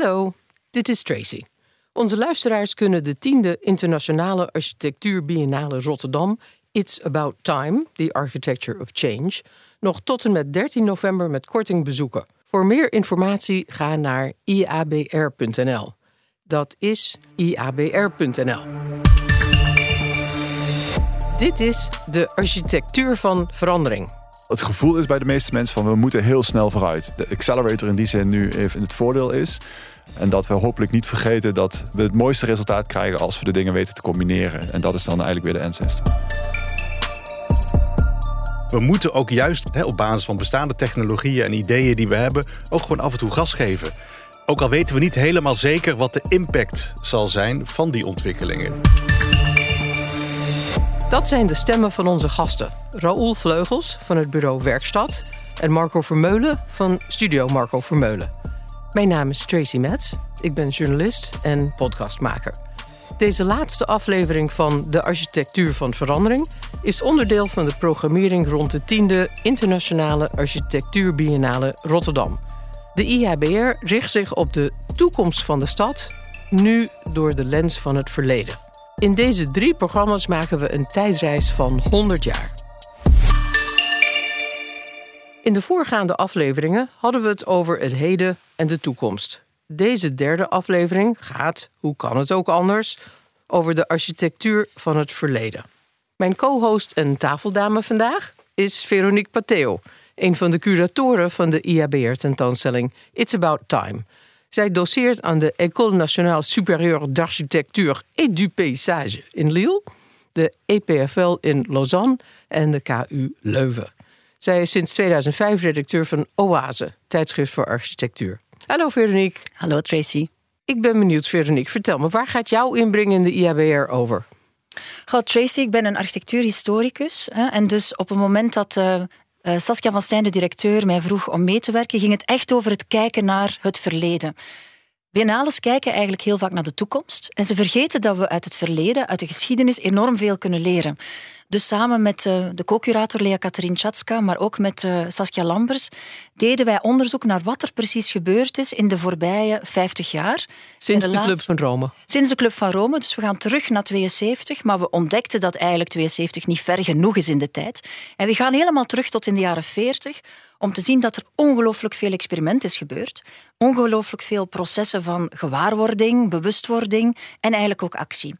Hallo, dit is Tracy. Onze luisteraars kunnen de tiende Internationale Architectuur Biennale Rotterdam It's About Time, The Architecture of Change, nog tot en met 13 november met korting bezoeken. Voor meer informatie ga naar iabr.nl. Dat is iabr.nl. Dit is de architectuur van verandering. Het gevoel is bij de meeste mensen van we moeten heel snel vooruit. De accelerator in die zin nu even het voordeel is. En dat we hopelijk niet vergeten dat we het mooiste resultaat krijgen als we de dingen weten te combineren. En dat is dan eigenlijk weer de ancestor. We moeten ook juist op basis van bestaande technologieën en ideeën die we hebben, ook gewoon af en toe gas geven. Ook al weten we niet helemaal zeker wat de impact zal zijn van die ontwikkelingen. Dat zijn de stemmen van onze gasten. Raoul Vleugels van het bureau Werkstad en Marco Vermeulen van Studio Marco Vermeulen. Mijn naam is Tracy Metz. Ik ben journalist en podcastmaker. Deze laatste aflevering van De Architectuur van Verandering is onderdeel van de programmering rond de 10e Internationale Architectuur Biennale Rotterdam. De IHBR richt zich op de toekomst van de stad, nu door de lens van het verleden. In deze drie programma's maken we een tijdreis van 100 jaar. In de voorgaande afleveringen hadden we het over het heden en de toekomst. Deze derde aflevering gaat, hoe kan het ook anders, over de architectuur van het verleden. Mijn co-host en tafeldame vandaag is Veronique Pateo, een van de curatoren van de IABR-tentoonstelling It's About Time. Zij doseert aan de École Nationale Supérieure d'Architecture et du Paysage in Lille, de EPFL in Lausanne en de KU Leuven. Zij is sinds 2005 redacteur van Oase, tijdschrift voor architectuur. Hallo Veronique. Hallo Tracy. Ik ben benieuwd, Veronique. Vertel me, waar gaat jouw inbreng in de IABR over? Goh, Tracy, ik ben een architectuurhistoricus. Hè, en dus op het moment dat uh, Saskia van Stijn, de directeur, mij vroeg om mee te werken, ging het echt over het kijken naar het verleden. Biennales kijken eigenlijk heel vaak naar de toekomst. En ze vergeten dat we uit het verleden, uit de geschiedenis, enorm veel kunnen leren. Dus samen met uh, de co-curator Lea Katerin Chatska, maar ook met uh, Saskia Lambers, deden wij onderzoek naar wat er precies gebeurd is in de voorbije 50 jaar. Sinds de, de Club van Rome? Sinds de Club van Rome. Dus we gaan terug naar 72, maar we ontdekten dat eigenlijk 72 niet ver genoeg is in de tijd. En we gaan helemaal terug tot in de jaren 40 om te zien dat er ongelooflijk veel experiment is gebeurd. Ongelooflijk veel processen van gewaarwording, bewustwording en eigenlijk ook actie.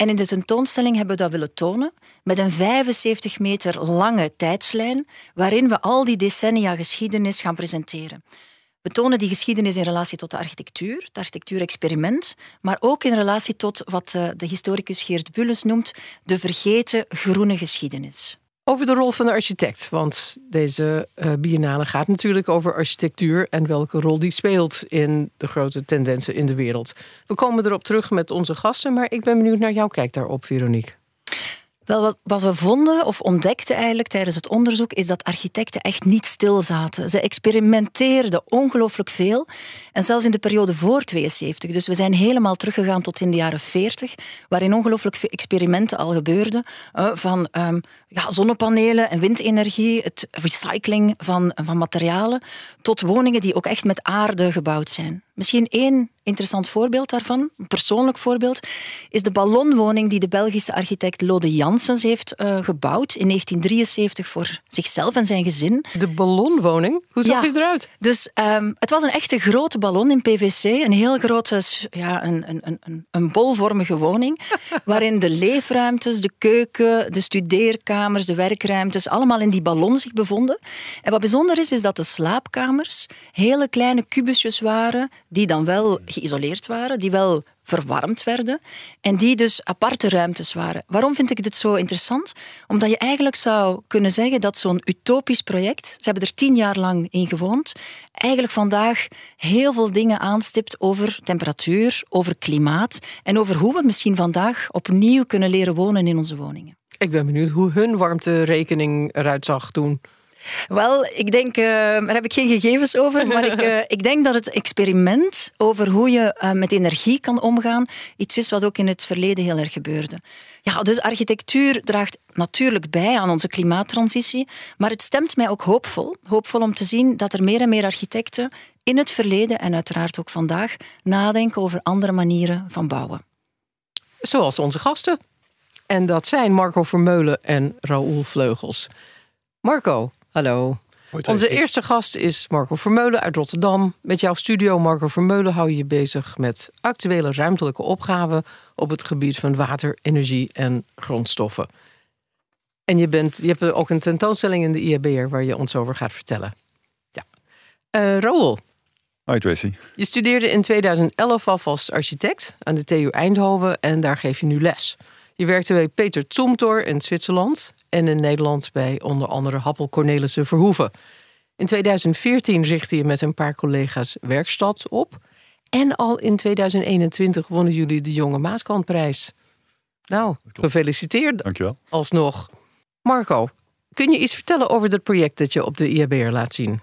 En in de tentoonstelling hebben we dat willen tonen met een 75 meter lange tijdslijn waarin we al die decennia geschiedenis gaan presenteren. We tonen die geschiedenis in relatie tot de architectuur, het architectuurexperiment, maar ook in relatie tot wat eh, de historicus Geert Bulles noemt de vergeten groene geschiedenis. Over de rol van de architect, want deze uh, biennale gaat natuurlijk over architectuur en welke rol die speelt in de grote tendensen in de wereld. We komen erop terug met onze gasten, maar ik ben benieuwd naar jouw kijk daarop, Veronique. Wel, wat, we vonden of ontdekten eigenlijk tijdens het onderzoek is dat architecten echt niet stil zaten. Ze experimenteerden ongelooflijk veel. En zelfs in de periode voor 72. Dus we zijn helemaal teruggegaan tot in de jaren 40, waarin ongelooflijk veel experimenten al gebeurden. van um, ja, zonnepanelen en windenergie, het recycling van, van materialen, tot woningen die ook echt met aarde gebouwd zijn. Misschien één interessant voorbeeld daarvan, een persoonlijk voorbeeld, is de ballonwoning die de Belgische architect Lode Janssens heeft uh, gebouwd in 1973 voor zichzelf en zijn gezin. De ballonwoning? Hoe zag ja, die eruit? Dus um, het was een echte grote ballon in PVC, een heel grote, ja, een, een, een, een bolvormige woning, waarin de leefruimtes, de keuken, de studeerkamers, de werkruimtes, allemaal in die ballon zich bevonden. En wat bijzonder is, is dat de slaapkamers hele kleine kubusjes waren, die dan wel geïsoleerd waren, die wel verwarmd werden en die dus aparte ruimtes waren. Waarom vind ik dit zo interessant? Omdat je eigenlijk zou kunnen zeggen dat zo'n utopisch project, ze hebben er tien jaar lang in gewoond, eigenlijk vandaag heel veel dingen aanstipt over temperatuur, over klimaat en over hoe we misschien vandaag opnieuw kunnen leren wonen in onze woningen. Ik ben benieuwd hoe hun warmterekening eruit zag toen. Wel, ik denk, uh, daar heb ik geen gegevens over, maar ik, uh, ik denk dat het experiment over hoe je uh, met energie kan omgaan, iets is wat ook in het verleden heel erg gebeurde. Ja, dus architectuur draagt natuurlijk bij aan onze klimaattransitie, maar het stemt mij ook hoopvol. Hoopvol om te zien dat er meer en meer architecten in het verleden en uiteraard ook vandaag nadenken over andere manieren van bouwen. Zoals onze gasten. En dat zijn Marco Vermeulen en Raoul Vleugels. Marco, hallo. Onze eerste gast is Marco Vermeulen uit Rotterdam. Met jouw studio Marco Vermeulen hou je je bezig met actuele ruimtelijke opgaven op het gebied van water, energie en grondstoffen. En je, bent, je hebt ook een tentoonstelling in de IABR waar je ons over gaat vertellen. Ja. Uh, Raoul. Hoi Tracy. Je studeerde in 2011 al als architect aan de TU Eindhoven en daar geef je nu les. Je werkte bij Peter Zumthor in Zwitserland en in Nederland bij onder andere Happel Cornelissen Verhoeven. In 2014 richtte je met een paar collega's Werkstad op. En al in 2021 wonnen jullie de Jonge Maaskantprijs. Nou, gefeliciteerd. Dankjewel. Alsnog. Marco, kun je iets vertellen over het project dat je op de IABR laat zien?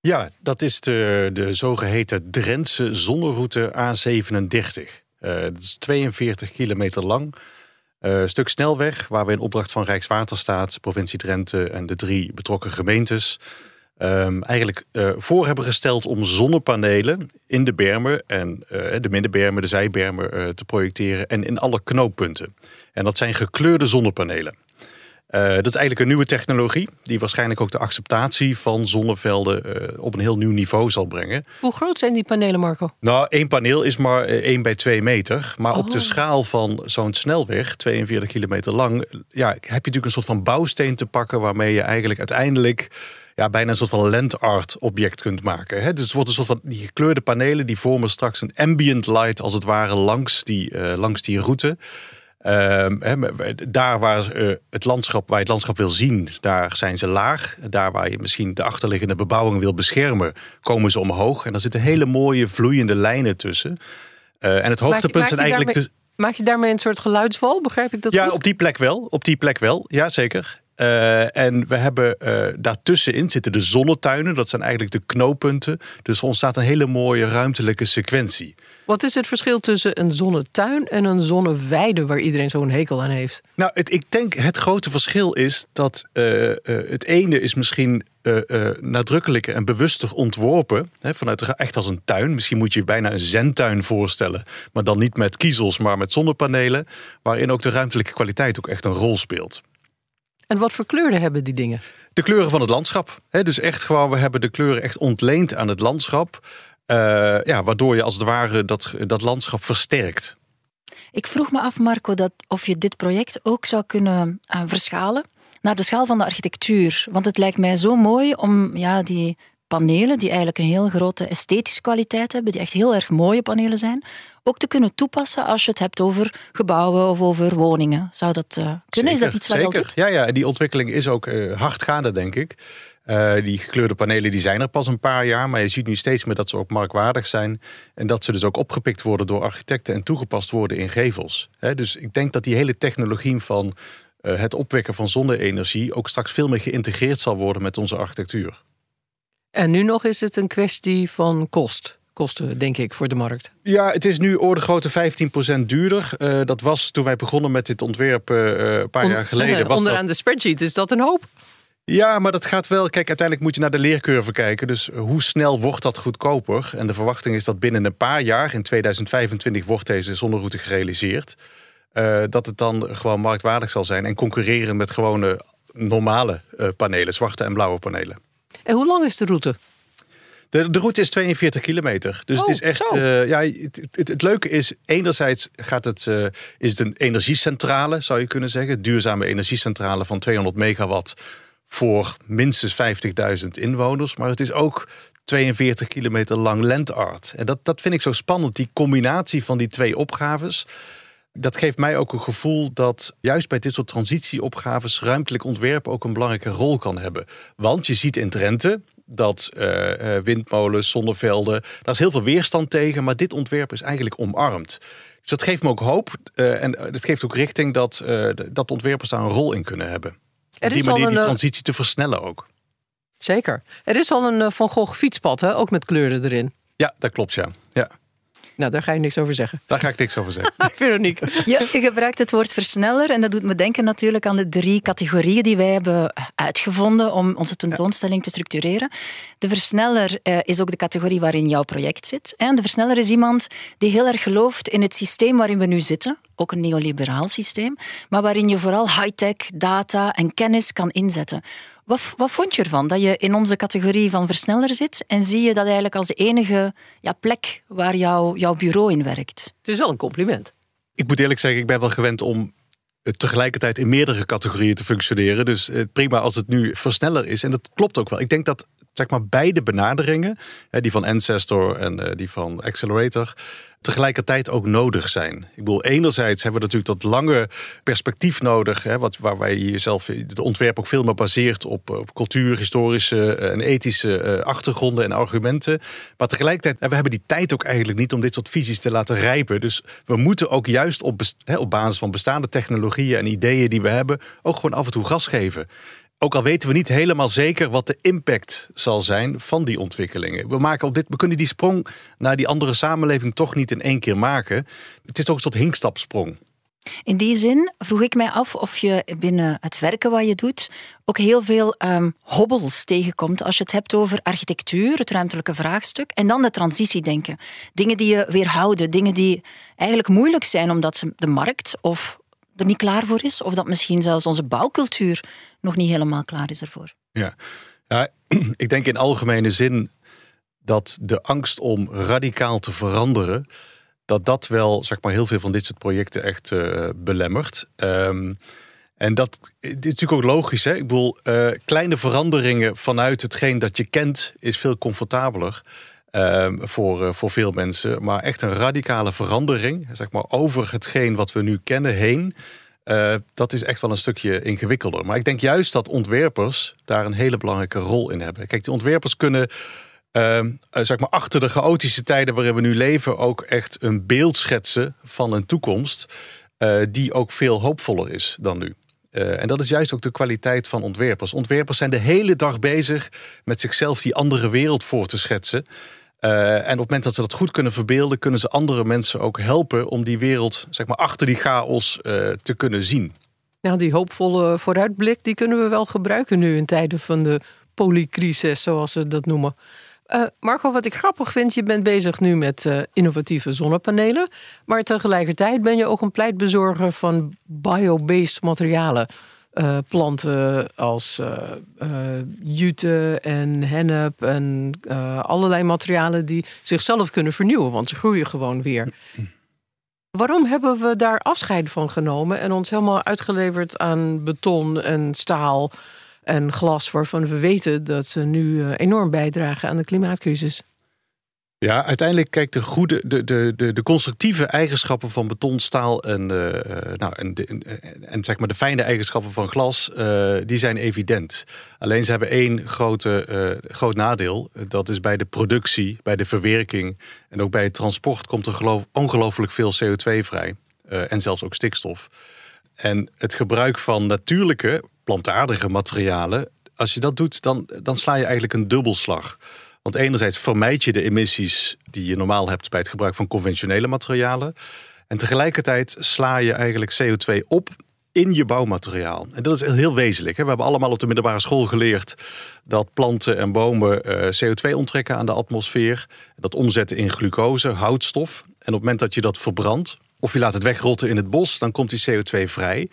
Ja, dat is de, de zogeheten Drentse zonneroute A37. Uh, dat is 42 kilometer lang. Uh, stuk snelweg, waar we in opdracht van Rijkswaterstaat, provincie Drenthe en de drie betrokken gemeentes um, eigenlijk uh, voor hebben gesteld om zonnepanelen in de bermen en uh, de middenbermen, de zijbermen te projecteren en in alle knooppunten. En dat zijn gekleurde zonnepanelen. Uh, dat is eigenlijk een nieuwe technologie die waarschijnlijk ook de acceptatie van zonnevelden uh, op een heel nieuw niveau zal brengen. Hoe groot zijn die panelen, Marco? Nou, één paneel is maar 1 bij 2 meter. Maar oh. op de oh. schaal van zo'n snelweg, 42 kilometer lang, ja, heb je natuurlijk een soort van bouwsteen te pakken waarmee je eigenlijk uiteindelijk ja, bijna een soort van land art object kunt maken. Hè? Dus het wordt een soort van die gekleurde panelen die vormen straks een ambient light als het ware langs die, uh, langs die route. Uh, daar waar uh, het landschap, waar je het landschap wil zien, daar zijn ze laag. Daar waar je misschien de achterliggende bebouwing wil beschermen, komen ze omhoog. En daar zitten hele mooie vloeiende lijnen tussen. Uh, en het hoogtepunt zijn eigenlijk. Daarmee, Maak je daarmee een soort geluidswal? Begrijp ik dat? Ja, goed? op die plek wel. Op die plek wel. Ja, zeker. Uh, en we hebben uh, daartussenin zitten de zonnetuinen. Dat zijn eigenlijk de knooppunten. Dus er ontstaat een hele mooie ruimtelijke sequentie. Wat is het verschil tussen een zonnetuin en een zonneweide waar iedereen zo'n hekel aan heeft? Nou, het, ik denk het grote verschil is dat uh, het ene is misschien nadrukkelijker en bewuster ontworpen. Hè, vanuit echt als een tuin. Misschien moet je je bijna een zentuin voorstellen. Maar dan niet met kiezels, maar met zonnepanelen. Waarin ook de ruimtelijke kwaliteit ook echt een rol speelt. En wat voor kleuren hebben die dingen? De kleuren van het landschap. dus echt gewoon, we hebben de kleuren echt ontleend aan het landschap. Uh, ja, waardoor je als het ware dat, dat landschap versterkt. Ik vroeg me af, Marco, dat of je dit project ook zou kunnen uh, verschalen naar de schaal van de architectuur. Want het lijkt mij zo mooi om ja, die panelen, die eigenlijk een heel grote esthetische kwaliteit hebben, die echt heel erg mooie panelen zijn, ook te kunnen toepassen als je het hebt over gebouwen of over woningen. Zou dat uh, kunnen? Zeker, is dat iets wat zeker. doet? Ja, ja, die ontwikkeling is ook uh, hard gaande, denk ik. Uh, die gekleurde panelen die zijn er pas een paar jaar, maar je ziet nu steeds meer dat ze ook marktwaardig zijn en dat ze dus ook opgepikt worden door architecten en toegepast worden in gevels. He, dus ik denk dat die hele technologie van het opwekken van zonne-energie ook straks veel meer geïntegreerd zal worden met onze architectuur. En nu nog is het een kwestie van kost kosten, denk ik, voor de markt? Ja, het is nu orde grootte 15% duurder. Uh, dat was toen wij begonnen met dit ontwerp uh, een paar On, jaar geleden. Was onderaan dat... de spreadsheet is dat een hoop? Ja, maar dat gaat wel. Kijk, uiteindelijk moet je naar de leercurve kijken. Dus hoe snel wordt dat goedkoper? En de verwachting is dat binnen een paar jaar, in 2025, wordt deze zonneroute gerealiseerd. Uh, dat het dan gewoon marktwaardig zal zijn en concurreren met gewone normale panelen, zwarte en blauwe panelen. En hoe lang is de route? De, de route is 42 kilometer. Dus oh, het is echt. Uh, ja, het, het, het, leuke is, enerzijds gaat het, uh, is het een energiecentrale, zou je kunnen zeggen. Duurzame energiecentrale van 200 megawatt voor minstens 50.000 inwoners. Maar het is ook 42 kilometer lang landart. En dat, dat vind ik zo spannend, die combinatie van die twee opgaves. Dat geeft mij ook een gevoel dat juist bij dit soort transitieopgaves ruimtelijk ontwerp ook een belangrijke rol kan hebben. Want je ziet in Drenthe, dat uh, windmolens, zonnevelden, daar is heel veel weerstand tegen, maar dit ontwerp is eigenlijk omarmd. Dus dat geeft me ook hoop uh, en het geeft ook richting dat, uh, dat ontwerpers daar een rol in kunnen hebben. Op die manier die transitie te versnellen ook. Zeker. Er is al een Van Gogh fietspad, hè? ook met kleuren erin. Ja, dat klopt, ja. ja. Nou, daar ga je niks over zeggen. Daar ga ik niks over zeggen. Veronique. Ja, je gebruikt het woord versneller en dat doet me denken natuurlijk aan de drie categorieën die wij hebben uitgevonden om onze tentoonstelling te structureren. De versneller eh, is ook de categorie waarin jouw project zit. En de versneller is iemand die heel erg gelooft in het systeem waarin we nu zitten, ook een neoliberaal systeem, maar waarin je vooral high-tech, data en kennis kan inzetten. Wat, wat vond je ervan? Dat je in onze categorie van versneller zit en zie je dat eigenlijk als de enige ja, plek waar jouw jouw bureau in werkt? Het is wel een compliment. Ik moet eerlijk zeggen, ik ben wel gewend om tegelijkertijd in meerdere categorieën te functioneren. Dus eh, prima als het nu versneller is. En dat klopt ook wel. Ik denk dat zeg maar, beide benaderingen, die van Ancestor en eh, die van Accelerator, tegelijkertijd ook nodig zijn. Ik bedoel, enerzijds hebben we natuurlijk dat lange perspectief nodig, hè, wat, waarbij je jezelf de ontwerp ook veel meer baseert op, op cultuur, historische eh, en ethische eh, achtergronden en argumenten. Maar tegelijkertijd, we hebben die tijd ook eigenlijk niet om dit soort visies te laten rijpen. Dus we moeten ook juist op, op basis van bestaande technologieën en ideeën die we hebben, ook gewoon af en toe gas geven. Ook al weten we niet helemaal zeker wat de impact zal zijn van die ontwikkelingen. We, maken op dit, we kunnen die sprong naar die andere samenleving toch niet in één keer maken. Het is toch een soort hinkstapsprong. In die zin vroeg ik mij af of je binnen het werken wat je doet ook heel veel um, hobbels tegenkomt als je het hebt over architectuur, het ruimtelijke vraagstuk, en dan de transitiedenken. Dingen die je weerhouden, dingen die eigenlijk moeilijk zijn omdat ze de markt of niet klaar voor is, of dat misschien zelfs onze bouwcultuur nog niet helemaal klaar is ervoor. Ja, ja ik denk in algemene zin dat de angst om radicaal te veranderen, dat dat wel zeg maar, heel veel van dit soort projecten echt uh, belemmert. Um, en dat is natuurlijk ook logisch. Hè? Ik bedoel, uh, kleine veranderingen vanuit hetgeen dat je kent, is veel comfortabeler. Uh, voor, uh, voor veel mensen. Maar echt een radicale verandering, zeg maar, over hetgeen wat we nu kennen heen. Uh, dat is echt wel een stukje ingewikkelder. Maar ik denk juist dat ontwerpers daar een hele belangrijke rol in hebben. Kijk, die ontwerpers kunnen ehm, zeg maar achter de chaotische tijden waarin we nu leven ook echt een beeld schetsen van een toekomst die ook veel hoopvoller is dan nu. En dat is juist ook de kwaliteit van ontwerpers. Ontwerpers zijn de hele dag bezig met zichzelf die andere wereld voor te schetsen. Uh, en op het moment dat ze dat goed kunnen verbeelden, kunnen ze andere mensen ook helpen om die wereld, zeg maar, achter die chaos uh, te kunnen zien. Nou, die hoopvolle vooruitblik, die kunnen we wel gebruiken nu in tijden van de polycrisis, zoals ze dat noemen. Uh, Marco, wat ik grappig vind, je bent bezig nu met innovatieve zonnepanelen. Maar tegelijkertijd ben je ook een pleitbezorger van biobased materialen. Uh, planten als jute en hennep en allerlei materialen die zichzelf kunnen vernieuwen, want ze groeien gewoon weer. Waarom hebben we daar afscheid van genomen en ons helemaal uitgeleverd aan beton en staal? en glas, waarvan we weten dat ze nu eh, enorm bijdragen aan de klimaatcrisis. Ja, uiteindelijk kijkt de goede, de, de, de, de constructieve eigenschappen van beton, staal en, uh, nou, en, de, en, en, zeg maar de fijne eigenschappen van glas, die zijn evident. Alleen ze hebben één grote, uh, groot nadeel. Dat is bij de productie, bij de verwerking en ook bij het transport komt er geloof, ongelooflijk veel CO2 vrij. en zelfs ook stikstof. En het gebruik van natuurlijke plantaardige materialen. Als je dat doet, dan, dan sla je eigenlijk een dubbelslag. Want enerzijds vermijd je de emissies die je normaal hebt bij het gebruik van conventionele materialen. En tegelijkertijd sla je eigenlijk CO2 op in je bouwmateriaal. En dat is heel wezenlijk. We hebben allemaal op de middelbare school geleerd dat planten en bomen eh, CO2 onttrekken aan de atmosfeer. Dat omzetten in glucose, houtstof. En op het moment dat je dat verbrandt, of je laat het wegrotten in het bos, dan komt die CO2 vrij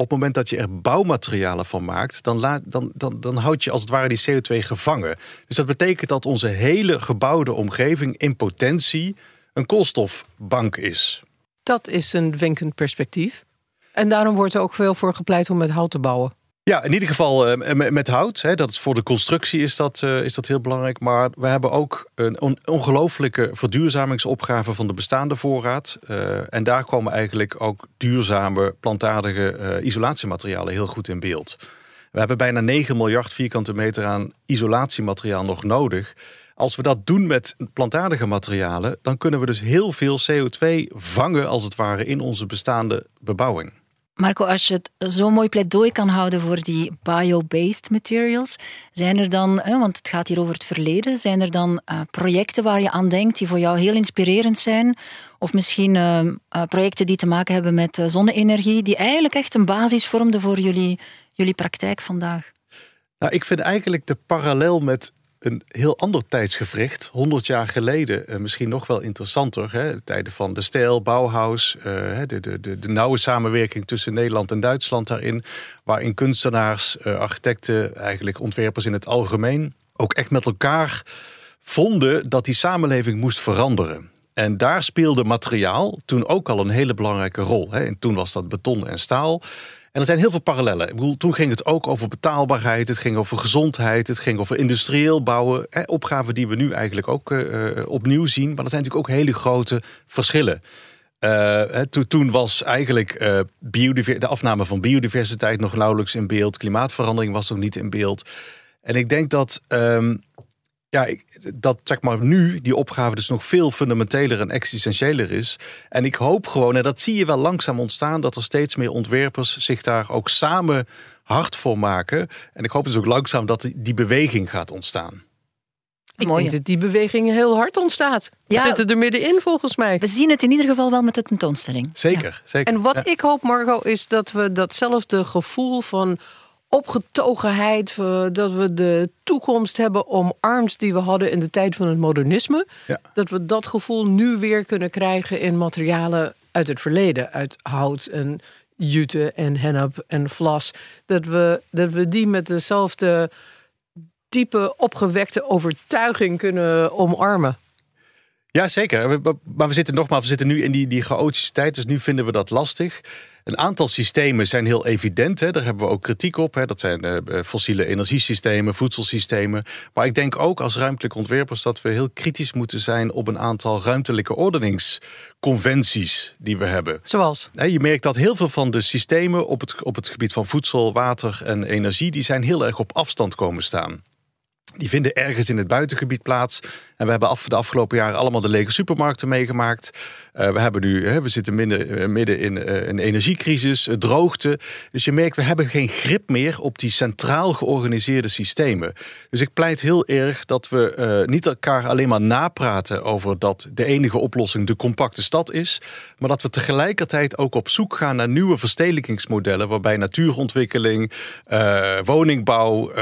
op het moment dat je er bouwmaterialen van maakt, dan, laat, dan, dan, dan houd je als het ware die CO2 gevangen. Dus dat betekent dat onze hele gebouwde omgeving in potentie een koolstofbank is. Dat is een wenkend perspectief. En daarom wordt er ook veel voor gepleit om met hout te bouwen. Ja, in ieder geval uh, met hout. Hè, dat is voor de constructie is dat, uh, is dat heel belangrijk. Maar we hebben ook een on ongelooflijke verduurzamingsopgave van de bestaande voorraad. Uh, en daar komen eigenlijk ook duurzame, plantaardige isolatiematerialen heel goed in beeld. We hebben bijna 9 miljard vierkante meter aan isolatiemateriaal nog nodig. Als we dat doen met plantaardige materialen, dan kunnen we dus heel veel CO2 vangen, als het ware, in onze bestaande bebouwing. Marco, als je het zo'n mooi pleidooi kan houden voor die bio-based materials, zijn er dan, want het gaat hier over het verleden, zijn er dan uh, projecten waar je aan denkt die voor jou heel inspirerend zijn? Of misschien uh, uh, projecten die te maken hebben met zonne-energie, die eigenlijk echt een basis vormden voor jullie, jullie praktijk vandaag? Nou, ik vind eigenlijk de parallel met een heel ander tijdsgevricht, 100 jaar geleden, uh, misschien nog wel interessanter. Hè? Tijden van de stijl, Bauhaus, uh, de, de, de, de, nauwe samenwerking tussen Nederland en Duitsland daarin, waarin kunstenaars, uh, architecten, eigenlijk ontwerpers in het algemeen, ook echt met elkaar vonden dat die samenleving moest veranderen. En daar speelde materiaal toen ook al een hele belangrijke rol. Hè? En toen was dat beton en staal. En er zijn heel veel parallellen. Ik bedoel, toen ging het ook over betaalbaarheid, het ging over gezondheid, het ging over industrieel bouwen. Hè, opgaven die we nu eigenlijk ook uh, opnieuw zien. Maar er zijn natuurlijk ook hele grote verschillen. To, toen was eigenlijk de afname van biodiversiteit nog nauwelijks in beeld. Klimaatverandering was nog niet in beeld. En ik denk dat um, ja, dat zeg maar nu die opgave dus nog veel fundamenteler en existentiëler is. En ik hoop gewoon, en dat zie je wel langzaam ontstaan, dat er steeds meer ontwerpers zich daar ook samen hard voor maken. En ik hoop dus ook langzaam dat die beweging gaat ontstaan. Ik Mooi. denk dat die beweging heel hard ontstaat. We ja, zitten er middenin volgens mij. We zien het in ieder geval wel met de tentoonstelling. Zeker, zeker. En wat ik hoop, Margot, is dat we datzelfde gevoel van opgetogenheid, dat we de toekomst hebben omarmd die we hadden in de tijd van het modernisme. Dat we dat gevoel nu weer kunnen krijgen in materialen uit het verleden, uit hout en jute en hennep en vlas. Dat we, dat we die met dezelfde diepe opgewekte overtuiging kunnen omarmen. Ja, zeker. Maar we zitten nogmaals, we zitten nu in die, die chaotische tijd, dus nu vinden we dat lastig. Een aantal systemen zijn heel evident. Hè. Daar hebben we ook kritiek op. Hè. Dat zijn uh, fossiele energiesystemen, voedselsystemen. Maar ik denk ook als ruimtelijke ontwerpers dat we heel kritisch moeten zijn op een aantal ruimtelijke ordeningsconventies die we hebben. Zoals? Je merkt dat heel veel van de systemen op het, op het gebied van voedsel, water en energie, die zijn heel erg op afstand komen staan. Die vinden ergens in het buitengebied plaats. En we hebben af, de afgelopen jaren allemaal de lege supermarkten meegemaakt. Uh, we, hebben nu, we zitten midden, midden in uh, een energiecrisis, droogte. Dus je merkt, we hebben geen grip meer op die centraal georganiseerde systemen. Dus ik pleit heel erg dat we niet elkaar alleen maar napraten over dat de enige oplossing de compacte stad is. Maar dat we tegelijkertijd ook op zoek gaan naar nieuwe verstedelijkingsmodellen. Waarbij natuurontwikkeling, woningbouw,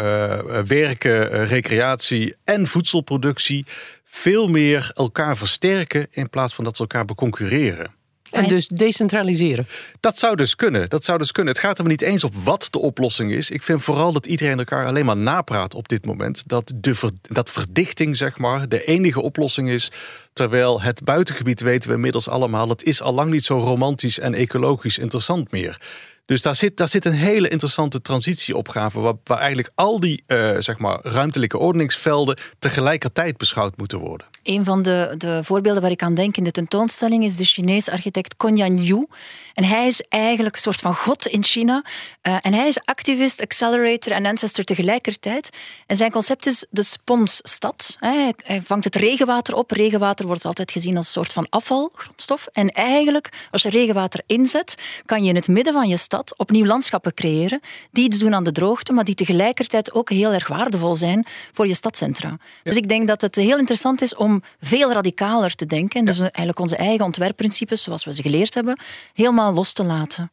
werken, recreatie en voedselproductie veel meer elkaar versterken in plaats van dat ze elkaar beconcurreren. En dus decentraliseren. Dat zou dus kunnen. Dat zou dus kunnen. Het gaat er niet eens op wat de oplossing is. Ik vind vooral dat iedereen elkaar alleen maar napraat op dit moment. Dat, de dat verdichting, zeg maar, de enige oplossing is. Terwijl het buitengebied weten we inmiddels allemaal. Het is al lang niet zo romantisch en ecologisch interessant meer. Dus daar zit, daar zit een hele interessante transitieopgave, waar, waar eigenlijk al die uh, zeg maar, ruimtelijke ordeningsvelden tegelijkertijd beschouwd moeten worden. Een van de, de voorbeelden waar ik aan denk in de tentoonstelling is de Chinese architect Konyan Yu. En hij is eigenlijk een soort van god in China. Uh, en hij is activist, accelerator en ancestor tegelijkertijd. En zijn concept is de sponsstad. Hij, hij vangt het regenwater op. Regenwater wordt altijd gezien als een soort van afvalgrondstof. En eigenlijk, als je regenwater inzet, kan je in het midden van je stad opnieuw landschappen creëren die iets doen aan de droogte, maar die tegelijkertijd ook heel erg waardevol zijn voor je stadcentra. Dus ik denk dat het heel interessant is om veel radicaler te denken en dus eigenlijk onze eigen ontwerpprincipes, zoals we ze geleerd hebben, helemaal los te laten.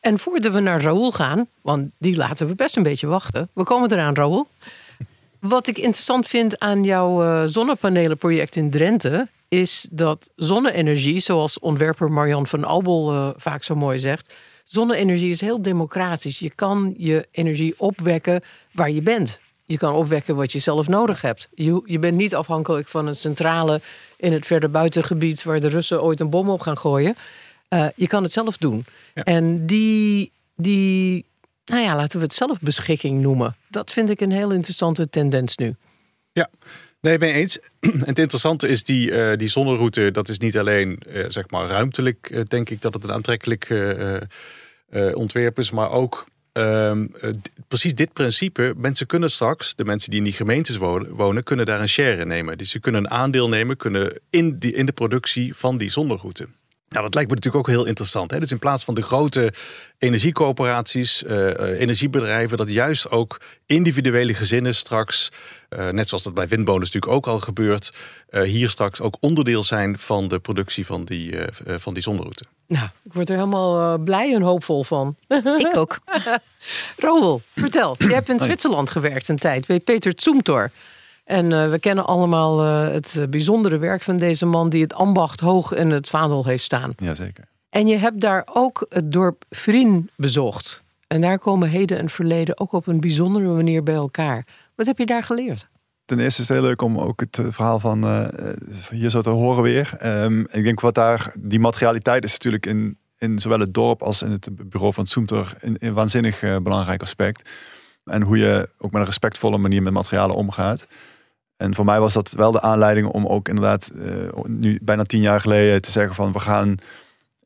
En voordat we naar Raoul gaan, want die laten we best een beetje wachten. We komen eraan, Raoul. Wat ik interessant vind aan jouw uh, zonnepanelenproject in Drenthe, is dat zonne-energie, zoals ontwerper Marian van Albel uh, vaak zo mooi zegt, zonne-energie is heel democratisch. Je kan je energie opwekken waar je bent. Je kan opwekken wat je zelf nodig hebt. Je, je bent niet afhankelijk van een centrale in het verder buitengebied waar de Russen ooit een bom op gaan gooien. Uh, je kan het zelf doen. En die, die, nou ja, laten we het zelfbeschikking noemen. Dat vind ik een heel interessante tendens nu. Ja, Nee, ben eens. En het interessante is die, uh, die zonneroute, dat is niet alleen uh, zeg maar ruimtelijk, uh, denk ik dat het een aantrekkelijk ontwerp is, maar ook ehm, precies dit principe. Mensen kunnen straks, de mensen die in die gemeentes wonen, kunnen daar een share in nemen. Dus ze kunnen een aandeel nemen kunnen in, in de productie van die zonneroute. Nou, dat lijkt me natuurlijk ook heel interessant. Hè? Dus in plaats van de grote energiecoöperaties, uh, energiebedrijven, dat juist ook individuele gezinnen straks, uh, net zoals dat bij windmolens natuurlijk ook al gebeurt, hier straks ook onderdeel zijn van de productie van die, van die zonneroute. Nou, ik word er helemaal blij en hoopvol van. Ik ook. Roel, vertel. Je hebt in Zwitserland gewerkt een tijd bij Peter Zumthor. En uh, we kennen allemaal uh, het bijzondere werk van deze man die het ambacht hoog in het vaandel heeft staan. Jazeker. En je hebt daar ook het dorp Vrien bezocht. En daar komen heden en verleden ook op een bijzondere manier bij elkaar. Wat heb je daar geleerd? Ten eerste is het heel leuk om ook het verhaal van uh, hier zo te horen weer. Um, ik denk wat daar, die materialiteit is natuurlijk in, in zowel het dorp als in het bureau van Zoemter een, een waanzinnig belangrijk aspect. En hoe je ook met een respectvolle manier met materialen omgaat. En voor mij was dat wel de aanleiding om ook inderdaad uh, nu bijna tien jaar geleden te zeggen van we gaan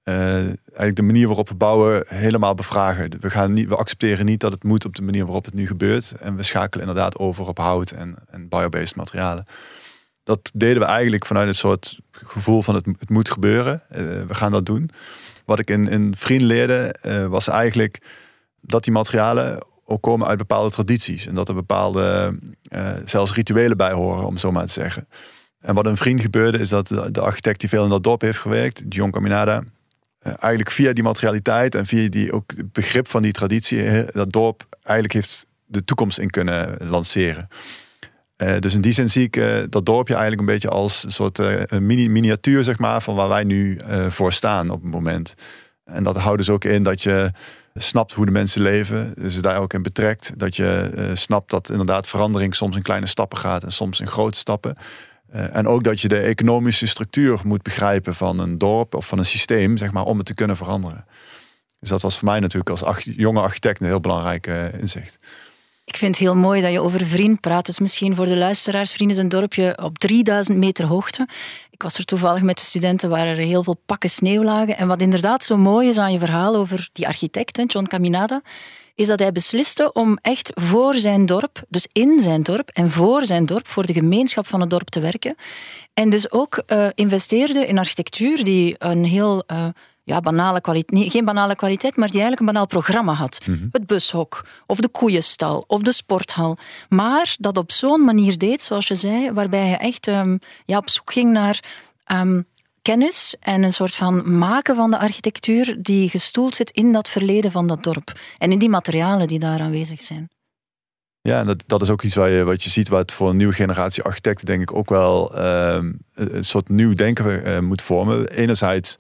uh, eigenlijk de manier waarop we bouwen helemaal bevragen. We, gaan niet, we accepteren niet dat het moet op de manier waarop het nu gebeurt. En we schakelen inderdaad over op hout en, en biobased materialen. Dat deden we eigenlijk vanuit een soort gevoel van het, het moet gebeuren. Uh, we gaan dat doen. Wat ik in, in Vriend leerde was eigenlijk dat die materialen ook komen uit bepaalde tradities. En dat er bepaalde, uh, zelfs rituelen bij horen, om zo maar te zeggen. En wat een vriend gebeurde, is dat de, architect die veel in dat dorp heeft gewerkt, John Caminada, uh, eigenlijk via die materialiteit en via die ook begrip van die traditie, dat dorp eigenlijk heeft de toekomst in kunnen lanceren. Dus in die zin zie ik dat dorpje eigenlijk een beetje als een soort mini miniatuur, zeg maar, van waar wij nu voor staan op het moment. En dat houdt dus ook in dat je snapt hoe de mensen leven, dus daar ook in betrekt. Dat je uh, snapt dat inderdaad verandering soms in kleine stappen gaat en soms in grote stappen. Uh, en ook dat je de economische structuur moet begrijpen van een dorp of van een systeem, zeg maar, om het te kunnen veranderen. Dus dat was voor mij natuurlijk als jonge architect een heel belangrijk uh, inzicht. Ik vind het heel mooi dat je over Vriend praat. Het is misschien voor de luisteraars. Vriend is een dorpje op 3000 meter hoogte. Ik was er toevallig met de studenten waar er heel veel pakken sneeuw lagen. En wat inderdaad zo mooi is aan je verhaal over die architect, John Caminada, is dat hij besliste om echt voor zijn dorp, dus in zijn dorp en voor zijn dorp, voor de gemeenschap van het dorp te werken. En dus ook uh, investeerde in architectuur die een heel uh, ja, banale kwaliteit, geen banale kwaliteit, maar die eigenlijk een banaal programma had. Mhm. Het bushok, of de koeienstal, of de sporthal. Maar dat op zo'n manier deed, zoals je zei, waarbij je echt um, ja, op zoek ging naar um, kennis en een soort van maken van de architectuur die gestoeld zit in dat verleden van dat dorp. En in die materialen die daar aanwezig zijn. Ja, dat, dat is ook iets waar je, wat je ziet, wat voor een nieuwe generatie architecten denk ik ook wel um, een soort nieuw denken uh, moet vormen. Enerzijds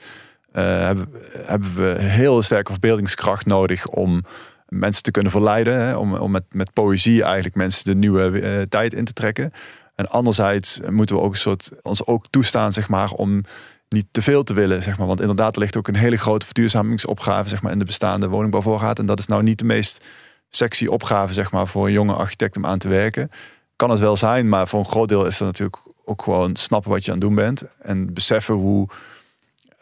hebben, hebben, we heel sterke verbeeldingskracht nodig om mensen te kunnen verleiden. Hè, om, om met, met poëzie eigenlijk mensen de nieuwe uh, tijd in te trekken. En anderzijds moeten we ook een soort, ons ook toestaan zeg maar, om niet te veel te willen. Zeg maar. Want inderdaad, er ligt ook een hele grote verduurzamingsopgave zeg maar, in de bestaande woningbouwvoorraad. En dat is nou niet de meest sexy opgave zeg maar, voor een jonge architect om aan te werken. Kan het wel zijn, maar voor een groot deel is dat natuurlijk ook gewoon snappen wat je aan het doen bent. En beseffen hoe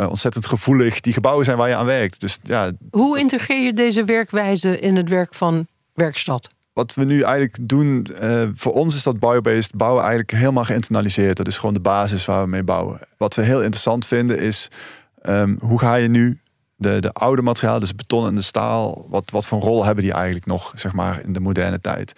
ontzettend gevoelig die gebouwen zijn waar je aan werkt. Dus, ja. Hoe integreer je deze werkwijze in het werk van Werkstad? Wat we nu eigenlijk doen, uh, voor ons is dat biobased bouwen eigenlijk helemaal geïnternaliseerd. Dat is gewoon de basis waar we mee bouwen. Wat we heel interessant vinden is, um, hoe ga je nu de, de oude materialen, dus beton en de staal, wat, wat voor rol hebben die eigenlijk nog, zeg maar, in de moderne tijd?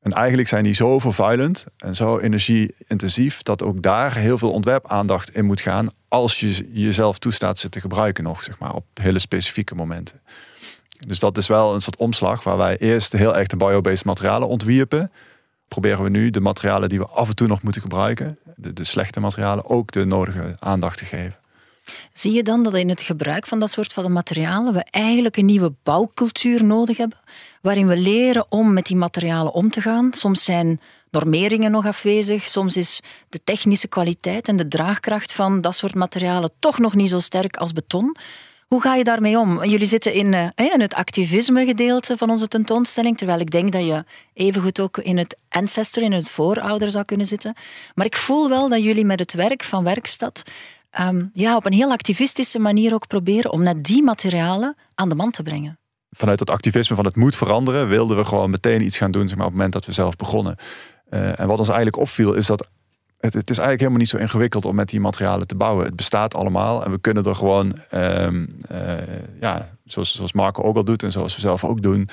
En eigenlijk zijn die zo vervuilend en zo energie-intensief dat ook daar heel veel ontwerpaandacht in moet gaan als je jezelf toestaat ze te gebruiken nog, zeg maar, op hele specifieke momenten. Dus dat is wel een soort omslag waar wij eerst heel erg de biobased materialen ontwierpen. Proberen we nu de materialen die we af en toe nog moeten gebruiken, de, de slechte materialen, ook de nodige aandacht te geven. Zie je dan dat in het gebruik van dat soort van materialen we eigenlijk een nieuwe bouwcultuur nodig hebben, waarin we leren om met die materialen om te gaan? Soms zijn normeringen nog afwezig, soms is de technische kwaliteit en de draagkracht van dat soort materialen toch nog niet zo sterk als beton. Hoe ga je daarmee om? Jullie zitten in, uh, in het activisme gedeelte van onze tentoonstelling, terwijl ik denk dat je evengoed ook in het ancestor, in het voorouder zou kunnen zitten. Maar ik voel wel dat jullie met het werk van Werkstad um, ja, op een heel activistische manier ook proberen om net die materialen aan de man te brengen. Vanuit dat activisme van het moet veranderen, wilden we gewoon meteen iets gaan doen zeg maar, op het moment dat we zelf begonnen. Uh, en wat ons eigenlijk opviel is dat het, het, is eigenlijk helemaal niet zo ingewikkeld om met die materialen te bouwen. Het bestaat allemaal en we kunnen er gewoon, um, ja, zoals, zoals Marco ook al doet en zoals we zelf ook doen,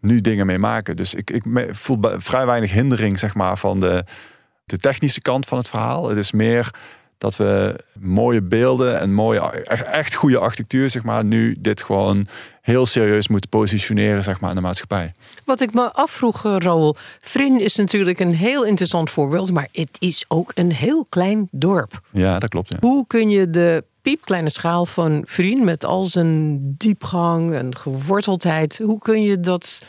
nu dingen mee maken. Dus ik, ik voel vrij weinig hindering zeg maar, van de, de technische kant van het verhaal. Het is meer dat we mooie beelden en mooie, echt goede architectuur, zeg maar, nu dit gewoon heel serieus moeten positioneren zeg maar, in de maatschappij. Wat ik me afvroeg, eh, Raoul. Vrin is natuurlijk een heel interessant voorbeeld, maar het is ook een heel klein dorp. Ja, dat klopt. Ja. Hoe kun je de piepkleine schaal van Vrien met al zijn diepgang en geworteldheid, hoe kun je dat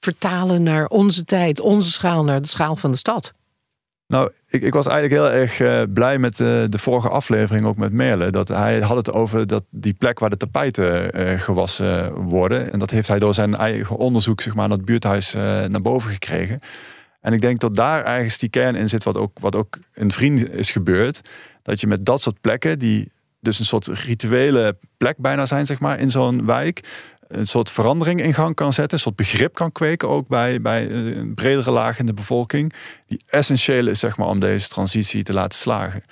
vertalen naar onze tijd, onze schaal, naar de schaal van de stad? Nou, ik, ik was eigenlijk heel erg uh, blij met uh, de vorige aflevering, ook met Merle. Dat hij had het over dat die plek waar de tapijten uh, gewassen worden. En dat heeft hij door zijn eigen onderzoek zeg maar, naar het buurthuis naar boven gekregen. En ik denk dat daar eigenlijk die kern in zit, wat ook, wat ook in Vriend is gebeurd. Dat je met dat soort plekken, die dus een soort rituele plek bijna zijn, zeg maar, in zo'n wijk een soort verandering in gang kan zetten, een soort begrip kan kweken ook bij, bij een bredere laag in de bevolking, die essentieel is zeg maar, om deze transitie te laten slagen.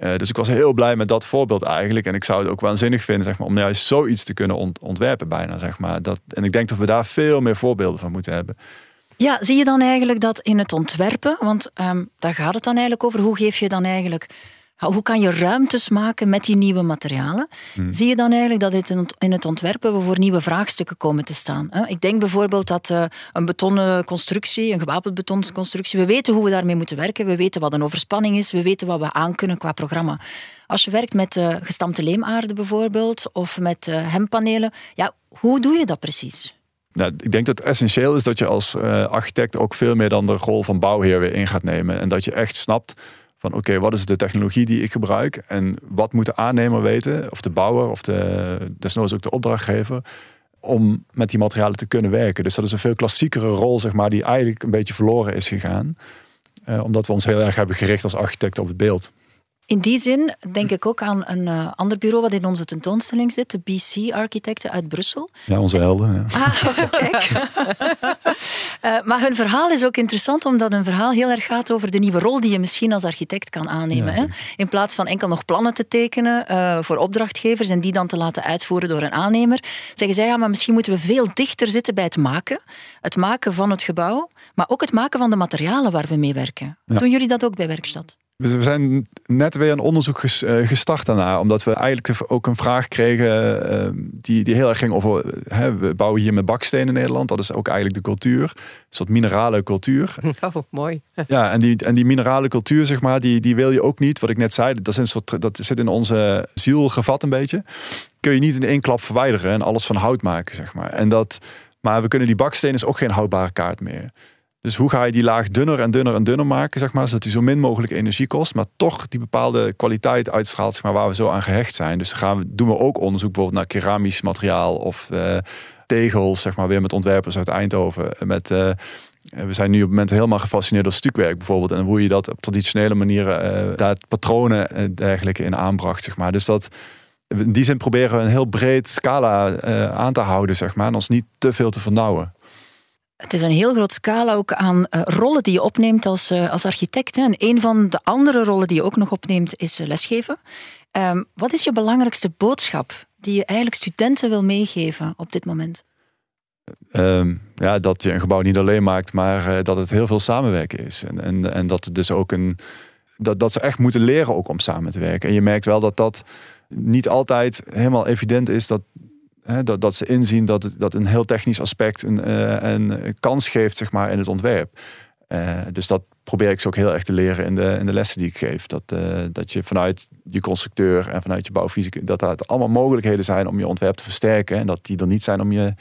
Uh, dus ik was heel blij met dat voorbeeld eigenlijk. En ik zou het ook waanzinnig vinden zeg maar, om juist zoiets te kunnen ontwerpen bijna. Zeg maar. dat, en ik denk dat we daar veel meer voorbeelden van moeten hebben. Ja, zie je dan eigenlijk dat in het ontwerpen, want um, daar gaat het dan eigenlijk over, hoe geef je dan eigenlijk hoe kan je ruimtes maken met die nieuwe materialen? Hmm. Zie je dan eigenlijk dat het in het ontwerpen we voor nieuwe vraagstukken komen te staan? Ik denk bijvoorbeeld dat eh, een betonnen constructie, een gewapend betonnen constructie, we weten hoe we daarmee moeten werken, we weten wat een overspanning is, we weten wat we aan kunnen qua programma. Als je werkt met uh, gestampte leemaarde bijvoorbeeld, of met uh, hempanelen, ja, hoe doe je dat precies? Nou, ik denk dat het essentieel is dat je als architect ook veel meer dan de rol van bouwheer weer in gaat nemen. En dat je echt snapt van oké, wat is de technologie die ik gebruik en wat moet de aannemer weten, of de bouwer of de, desnoods ook de opdrachtgever, om met die materialen te kunnen werken. Dus dat is een veel klassiekere rol, zeg maar, die eigenlijk een beetje verloren is gegaan. Uh, omdat we ons heel erg hebben gericht als architect op het beeld. In die zin denk ik ook aan een uh, ander bureau wat in onze tentoonstelling zit, de BC Architecten uit Brussel. Ja, onze helden. Ja. Ah, kijk. uh, maar hun verhaal is ook interessant, omdat hun verhaal heel erg gaat over de nieuwe rol die je misschien als architect kan aannemen. hè? In plaats van enkel nog plannen te tekenen uh, voor opdrachtgevers en die dan te laten uitvoeren door een aannemer, zeggen zij, ja, maar misschien moeten we veel dichter zitten bij het maken. Het maken van het gebouw, maar ook het maken van de materialen waar we mee werken. Ja. Doen jullie dat ook bij Werkstad? We zijn net weer een onderzoek eh, gestart daarna, omdat we eigenlijk ook een vraag kregen uh, die, die heel erg ging over, hè, we bouwen hier met baksteen in Nederland, dat is ook eigenlijk de cultuur, een soort minerale cultuur. Oh, mooi. Ja, en die, en die minerale cultuur, zeg maar, die, die wil je ook niet, wat ik net zei, dat, is een soort, dat zit in onze ziel gevat een beetje, kun je niet in één klap verwijderen en alles van hout maken, zeg maar. En dat, maar we kunnen die baksteen is ook geen houdbare kaart meer. Dus hoe ga je die laag dunner en dunner en dunner maken, zeg maar, zodat die zo min mogelijk energie kost, maar toch die bepaalde kwaliteit uitstraalt, zeg maar, waar we zo aan gehecht zijn. Dus gaan we, doen we ook onderzoek bijvoorbeeld naar keramisch materiaal of uh, tegels, zeg maar, weer met ontwerpers uit Eindhoven. Met, uh, we zijn nu op het moment helemaal gefascineerd door stukwerk bijvoorbeeld. En hoe je dat op traditionele manieren, uh, daar patronen en dergelijke in aanbracht, zeg maar. Dus dat, in die zin proberen we een heel breed scala aan te houden, zeg maar. En ons niet te veel te vernauwen. Het is een heel groot scala ook aan uh, rollen die je opneemt als, uh, als architect. Hè. En een van de andere rollen die je ook nog opneemt is uh, lesgeven. Um, wat is je belangrijkste boodschap die je eigenlijk studenten wil meegeven op dit moment? Um, ja, dat je een gebouw niet alleen maakt, maar dat het heel veel samenwerken is. En, en, en dat dus ook een. Dat, dat ze echt moeten leren ook om samen te werken. En je merkt wel dat dat niet altijd helemaal evident is dat dat, dat ze inzien dat, dat een heel technisch aspect een, uh, een kans geeft zeg maar, in het ontwerp. Uh, dus dat probeer ik ze ook heel erg te leren in de, in de lessen die ik geef. Dat, uh, dat je vanuit je constructeur en vanuit je bouwfysica... dat er allemaal mogelijkheden zijn om je ontwerp te versterken. En dat die er niet zijn om je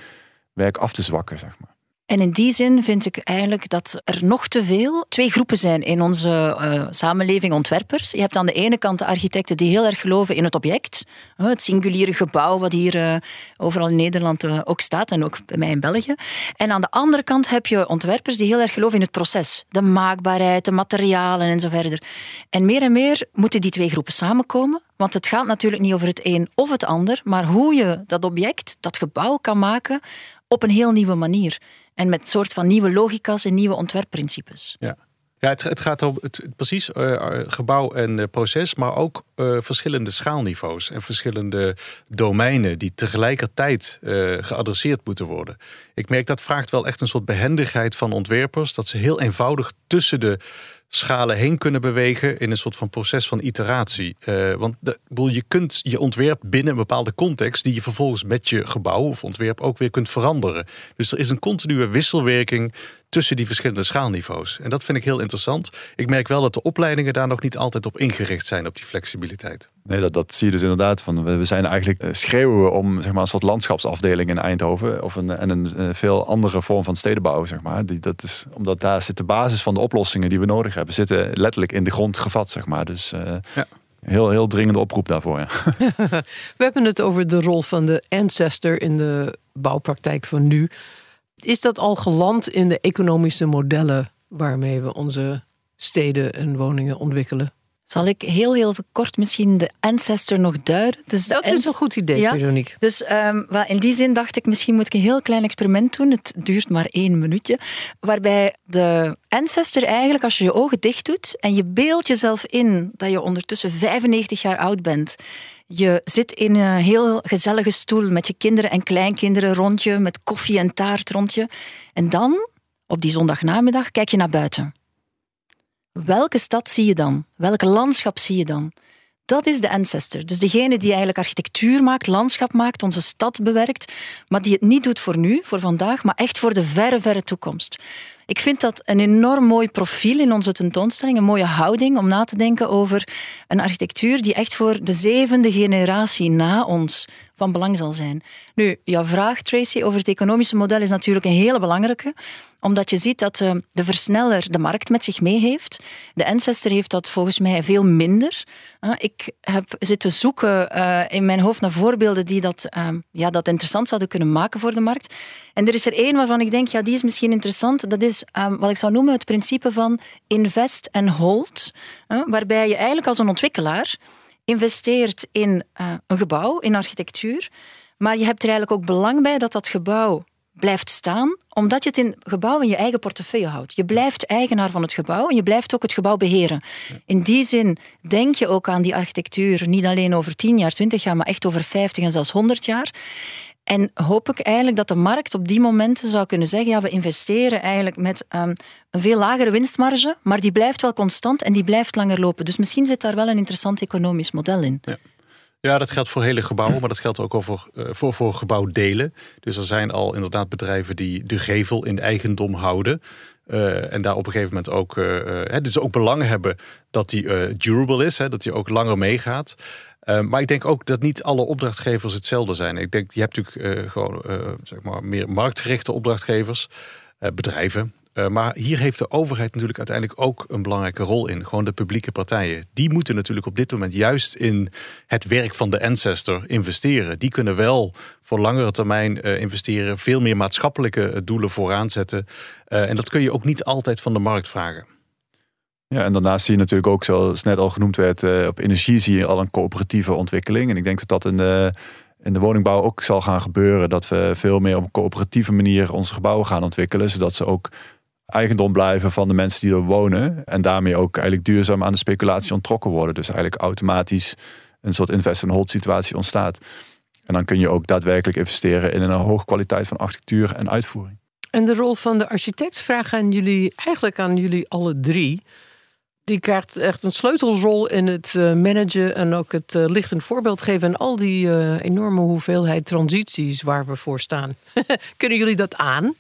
werk af te zwakken, zeg maar. En in die zin vind ik eigenlijk dat er nog te veel twee groepen zijn in onze uh, samenleving ontwerpers. Je hebt aan de ene kant de architecten die heel erg geloven in het object, het singuliere gebouw wat hier uh, overal in Nederland uh, ook staat en ook bij mij in België. En aan de andere kant heb je ontwerpers die heel erg geloven in het proces, de maakbaarheid, de materialen en zo verder. En meer en meer moeten die twee groepen samenkomen, want het gaat natuurlijk niet over het een of het ander, maar hoe je dat object, dat gebouw kan maken op een heel nieuwe manier. En met soort van nieuwe logica's en nieuwe ontwerpprincipes. Ja. Ja, het, het gaat om het, precies uh, gebouw en uh, proces, maar ook verschillende schaalniveaus en verschillende domeinen die tegelijkertijd geadresseerd moeten worden. Ik merk dat vraagt wel echt een soort behendigheid van ontwerpers, dat ze heel eenvoudig tussen de schalen heen kunnen bewegen in een soort van proces van iteratie. Uh, want de, je kunt je ontwerp binnen een bepaalde context, die je vervolgens met je gebouw of ontwerp ook weer kunt veranderen. Dus er is een continue wisselwerking tussen die verschillende schaalniveaus. En dat vind ik heel interessant. Ik merk wel dat de opleidingen daar nog niet altijd op ingericht zijn, op die flexibiliteit. Nee, dat, dat zie je dus inderdaad. Van, we zijn eigenlijk uh, schreeuwen om zeg maar, een soort landschapsafdeling in Eindhoven. Of een, en een, een veel andere vorm van stedenbouw, zeg maar. Die, dat is, omdat daar zit de basis van de oplossingen die we nodig hebben, zitten letterlijk in de grond gevat, zeg maar. Dus uh, ja. heel, heel dringende oproep daarvoor. Ja. we hebben het over de rol van de ancestor in de bouwpraktijk van nu. Is dat al geland in de economische modellen waarmee we onze steden en woningen ontwikkelen? Zal ik heel, heel kort misschien de ancestor nog duiden? Dus dat is een goed idee, ja? Veronique. Dus um, in die zin dacht ik, misschien moet ik een heel klein experiment doen. Het duurt maar één minuutje. Waarbij de ancestor eigenlijk, als je je ogen dicht doet en je beeldt jezelf in dat je ondertussen 95 jaar oud bent je zit in een heel gezellige stoel met je kinderen en kleinkinderen rond je, met koffie en taart rond je. En dan, op die zondagnamiddag, kijk je naar buiten. Welke stad zie je dan? Welk landschap zie je dan? Dat is de ancestor. Dus degene die eigenlijk architectuur maakt, landschap maakt, onze stad bewerkt, maar die het niet doet voor nu, voor vandaag, maar echt voor de verre, verre toekomst. Ik vind dat een enorm mooi profiel in onze tentoonstelling, een mooie houding om na te denken over een architectuur die echt voor de zevende generatie na ons van belang zal zijn. Nu, jouw vraag, Tracy, over het economische model is natuurlijk een hele belangrijke, omdat je ziet dat eh, de versneller de markt met zich mee heeft. De Ancestor heeft dat volgens mij veel minder. Ik heb zitten zoeken eh, in mijn hoofd naar voorbeelden die dat, ja, dat interessant zouden kunnen maken voor de markt. En er is er één waarvan ik denk, ja, die is misschien interessant. Dat is wat ik zou noemen het principe van invest and hold. Waarbij je eigenlijk als een ontwikkelaar investeert in uh, een gebouw, in architectuur. Maar je hebt er eigenlijk ook belang bij dat dat gebouw blijft staan, omdat je het in gebouw in je eigen portefeuille houdt. Je blijft eigenaar van het gebouw en je blijft ook het gebouw beheren. In die zin denk je ook aan die architectuur niet alleen over 10 jaar, 20 jaar, maar echt over 50 en zelfs 100 jaar. En hoop ik eigenlijk dat de markt op die momenten zou kunnen zeggen: ja, we investeren eigenlijk met um, een veel lagere winstmarge, maar die blijft wel constant en die blijft langer lopen. Dus misschien zit daar wel een interessant economisch model in. Ja. Ja, dat geldt voor hele gebouwen, maar dat geldt ook over, uh, voor, voor gebouwdelen. Dus er zijn al inderdaad bedrijven die de gevel in eigendom houden. Uh, en daar op een gegeven moment ook, uh, dus ook belang hebben dat die durable is, hè, dat die ook langer meegaat. maar ik denk ook dat niet alle opdrachtgevers hetzelfde zijn. Ik denk, je hebt natuurlijk gewoon zeg maar meer marktgerichte opdrachtgevers, bedrijven. Eh, maar hier heeft de overheid natuurlijk uiteindelijk ook een belangrijke rol in. Gewoon de publieke partijen. Die moeten natuurlijk op dit moment juist in het werk van de ancestor investeren. Die kunnen wel voor langere termijn uh, investeren, veel meer maatschappelijke eh, doelen vooraan zetten. En dat kun je ook niet altijd van de markt vragen. Ja, en daarnaast zie je natuurlijk ook, zoals net al genoemd werd, op energie zie je al een coöperatieve ontwikkeling. En ik denk dat dat in de woningbouw ook zal gaan gebeuren. Dat we veel meer op een coöperatieve manier onze gebouwen gaan ontwikkelen. Zodat ze ook eigendom blijven van de mensen die er wonen. En daarmee ook eigenlijk duurzaam aan de speculatie ontrokken worden. Dus eigenlijk automatisch een soort invest-and-hold situatie ontstaat. En dan kun je ook daadwerkelijk investeren in een hoge kwaliteit van architectuur en uitvoering. En de rol van de architect vraag aan jullie, eigenlijk aan jullie alle drie. Die krijgt echt een sleutelrol in het eh, managen en ook het eh, licht voorbeeld geven. En al die uh, enorme hoeveelheid transities waar we voor staan. Kunnen jullie dat aan?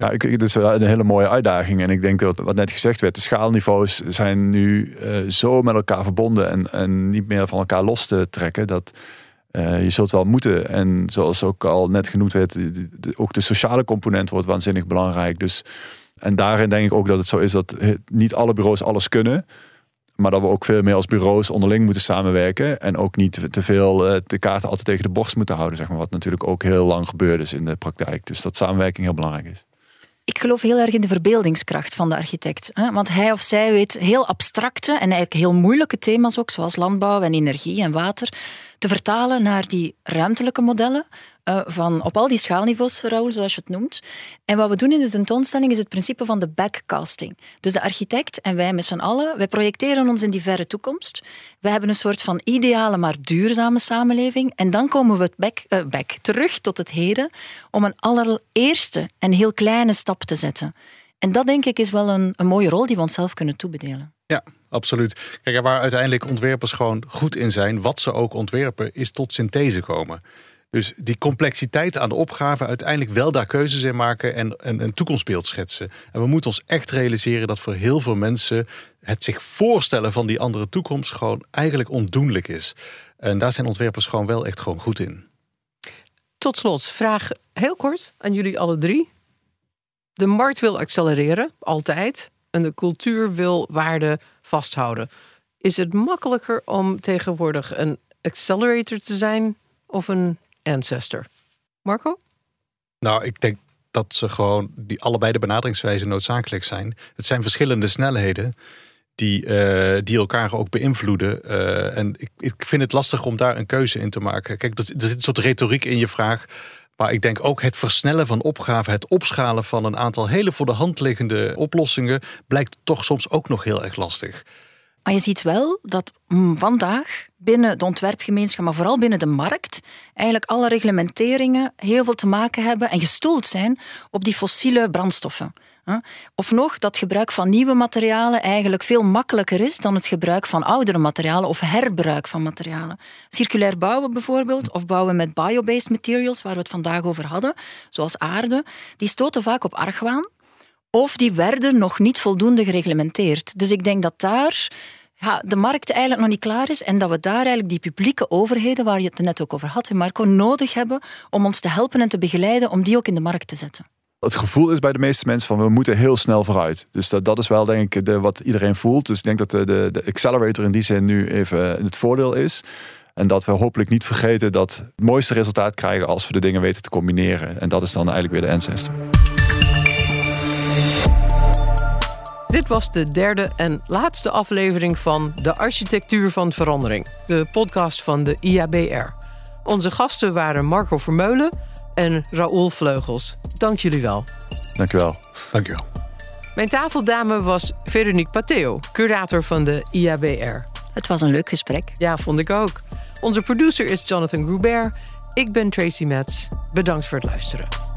Ja, ik, het is een hele mooie uitdaging. En ik denk dat wat net gezegd werd, de schaalniveaus zijn nu uh, zo met elkaar verbonden en, en niet meer van elkaar los te trekken. Dat uh, je zult wel moeten. En zoals ook al net genoemd werd, ook de sociale component wordt waanzinnig belangrijk. Dus, en daarin denk ik ook dat het zo is dat niet alle bureaus alles kunnen. Maar dat we ook veel meer als bureaus onderling moeten samenwerken. En ook niet te veel uh, de kaarten altijd tegen de borst moeten houden. Zeg maar, wat natuurlijk ook heel lang gebeurd is in de praktijk. Dus dat samenwerking heel belangrijk is ik geloof heel erg in de verbeeldingskracht van de architect. Want hij of zij weet heel abstracte en eigenlijk heel moeilijke thema's ook, zoals landbouw en energie en water, te vertalen naar die ruimtelijke modellen. Uh, van op al die schaalniveaus, Raoul, zoals je het noemt. En wat we doen in de tentoonstelling is het principe van de backcasting. Dus de architect en wij met z'n allen, wij projecteren ons in die verre toekomst. Wij hebben een soort van ideale, maar duurzame samenleving. En dan komen we back, uh, back terug tot het heden om een allereerste en heel kleine stap te zetten. En dat denk ik is wel een, een mooie rol die we onszelf kunnen toebedelen. Ja, absoluut. Kijk, waar uiteindelijk ontwerpers gewoon goed in zijn, wat ze ook ontwerpen, is tot synthese komen. Dus die complexiteit aan de opgave, uiteindelijk wel daar keuzes in maken en, en een toekomstbeeld schetsen. En we moeten ons echt realiseren dat voor heel veel mensen het zich voorstellen van die andere toekomst gewoon eigenlijk ondoenlijk is. En daar zijn ontwerpers gewoon wel echt gewoon goed in. Tot slot, vraag heel kort aan jullie alle drie. De markt wil accelereren, altijd. En de cultuur wil waarde vasthouden. Is het makkelijker om tegenwoordig een accelerator te zijn of een ancestor? Marco? Nou, ik denk dat ze gewoon die allebei de benaderingswijzen noodzakelijk zijn. Het zijn verschillende snelheden die, uh, die elkaar ook beïnvloeden. Uh, en ik, ik vind het lastig om daar een keuze in te maken. Kijk, er zit een soort retoriek in je vraag. Maar ik denk ook het versnellen van opgaven, het opschalen van een aantal hele voor de hand liggende oplossingen, blijkt toch soms ook nog heel erg lastig. Maar je ziet wel dat mm, vandaag binnen de ontwerpgemeenschap, maar vooral binnen de markt, eigenlijk alle reglementeringen heel veel te maken hebben en gestoeld zijn op die fossiele brandstoffen. Of nog dat gebruik van nieuwe materialen eigenlijk veel makkelijker is dan het gebruik van oudere materialen of herbruik van materialen. Circulair bouwen bijvoorbeeld, of bouwen met biobased materials, waar we het vandaag over hadden, zoals aarde, die stoten vaak op argwaan. Of die werden nog niet voldoende gereglementeerd. Dus ik denk dat daar ja, de markt eigenlijk nog niet klaar is en dat we daar eigenlijk die publieke overheden, waar je het net ook over had, Marco, nodig hebben om ons te helpen en te begeleiden om die ook in de markt te zetten het gevoel is bij de meeste mensen van we moeten heel snel vooruit. Dus dat, dat is wel denk ik de, wat iedereen voelt. Dus ik denk dat de, de, de accelerator in die zin nu even het voordeel is. En dat we hopelijk niet vergeten dat het mooiste resultaat krijgen als we de dingen weten te combineren. En dat is dan eigenlijk weer de ancestor. Dit was de derde en laatste aflevering van De Architectuur van Verandering, de podcast van de IABR. Onze gasten waren Marco Vermeulen en Raoul Vleugels. Dank jullie wel. Dank je wel. Dank je wel. Mijn tafeldame was Veronique Pateo, curator van de IABR. Het was een leuk gesprek. Ja, vond ik ook. Onze producer is Jonathan Grubert. Ik ben Tracy Metz. Bedankt voor het luisteren.